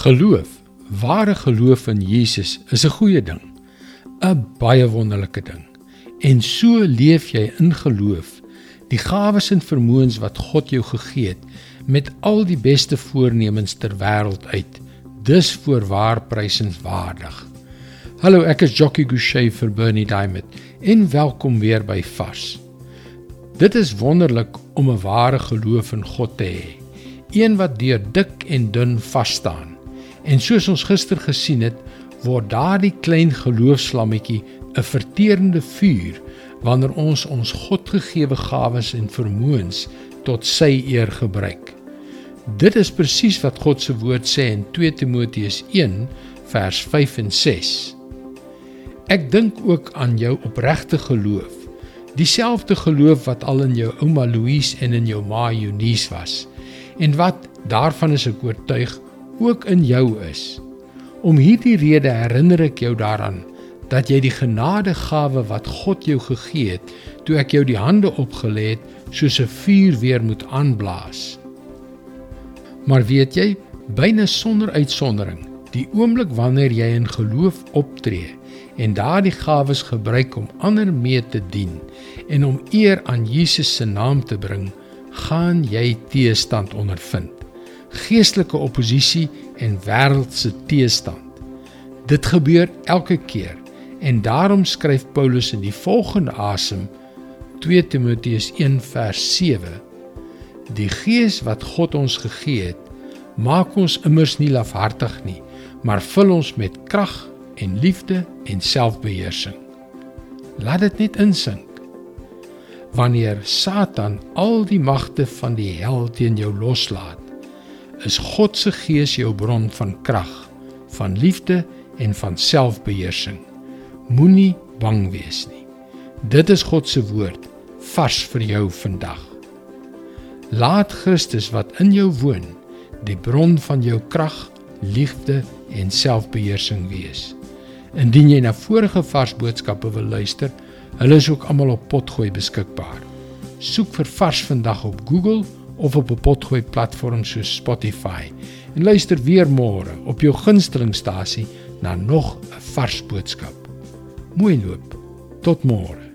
Geloof, ware geloof in Jesus is 'n goeie ding, 'n baie wonderlike ding. En so leef jy in geloof, die gawes en vermoëns wat God jou gegee het met al die beste voornemens ter wêreld uit. Dis voorwaar prysenswaardig. Hallo, ek is Jockey Gouchee vir Bernie Diamond en welkom weer by Vars. Dit is wonderlik om 'n ware geloof in God te hê, een wat deur dik en dun vas staan. En soos ons gister gesien het, word daardie klein geloofslammetjie 'n verterende vuur wanneer ons ons Godgegewe gawes en vermoëns tot sy eer gebruik. Dit is presies wat God se woord sê in 2 Timoteus 1 vers 5 en 6. Ek dink ook aan jou opregte geloof, dieselfde geloof wat al in jou ouma Louise en in jou ma Eunice was en wat daarvan is ek oortuig ook in jou is. Om hierdie rede herinner ek jou daaraan dat jy die genadegawe wat God jou gegee het, toe ek jou die hande opgelê het, soos 'n vuur weer moet aanblaas. Maar weet jy, byna sonder uitsondering, die oomblik wanneer jy in geloof optree en daardie gawes gebruik om ander mee te dien en om eer aan Jesus se naam te bring, gaan jy teestand ondervind geestelike oppositie en wêreldse teestand. Dit gebeur elke keer en daarom skryf Paulus in die volgende asem 2 Timoteus 1 vers 7 Die gees wat God ons gegee het maak ons immers nie lafhartig nie maar vul ons met krag en liefde en selfbeheersing Laat dit net insink Wanneer Satan al die magte van die hel teen jou loslaat is God se gees jou bron van krag, van liefde en van selfbeheersing. Moenie bang wees nie. Dit is God se woord vars vir jou vandag. Laat Christus wat in jou woon, die bron van jou krag, liefde en selfbeheersing wees. Indien jy na vorige vars boodskappe wil luister, hulle is ook almal op Potgooi beskikbaar. Soek vir vars vandag op Google of op 'n potgooi platform soos Spotify en luister weer môre op jou gunstelingstasie na nog 'n vars boodskap. Mooi loop. Tot môre.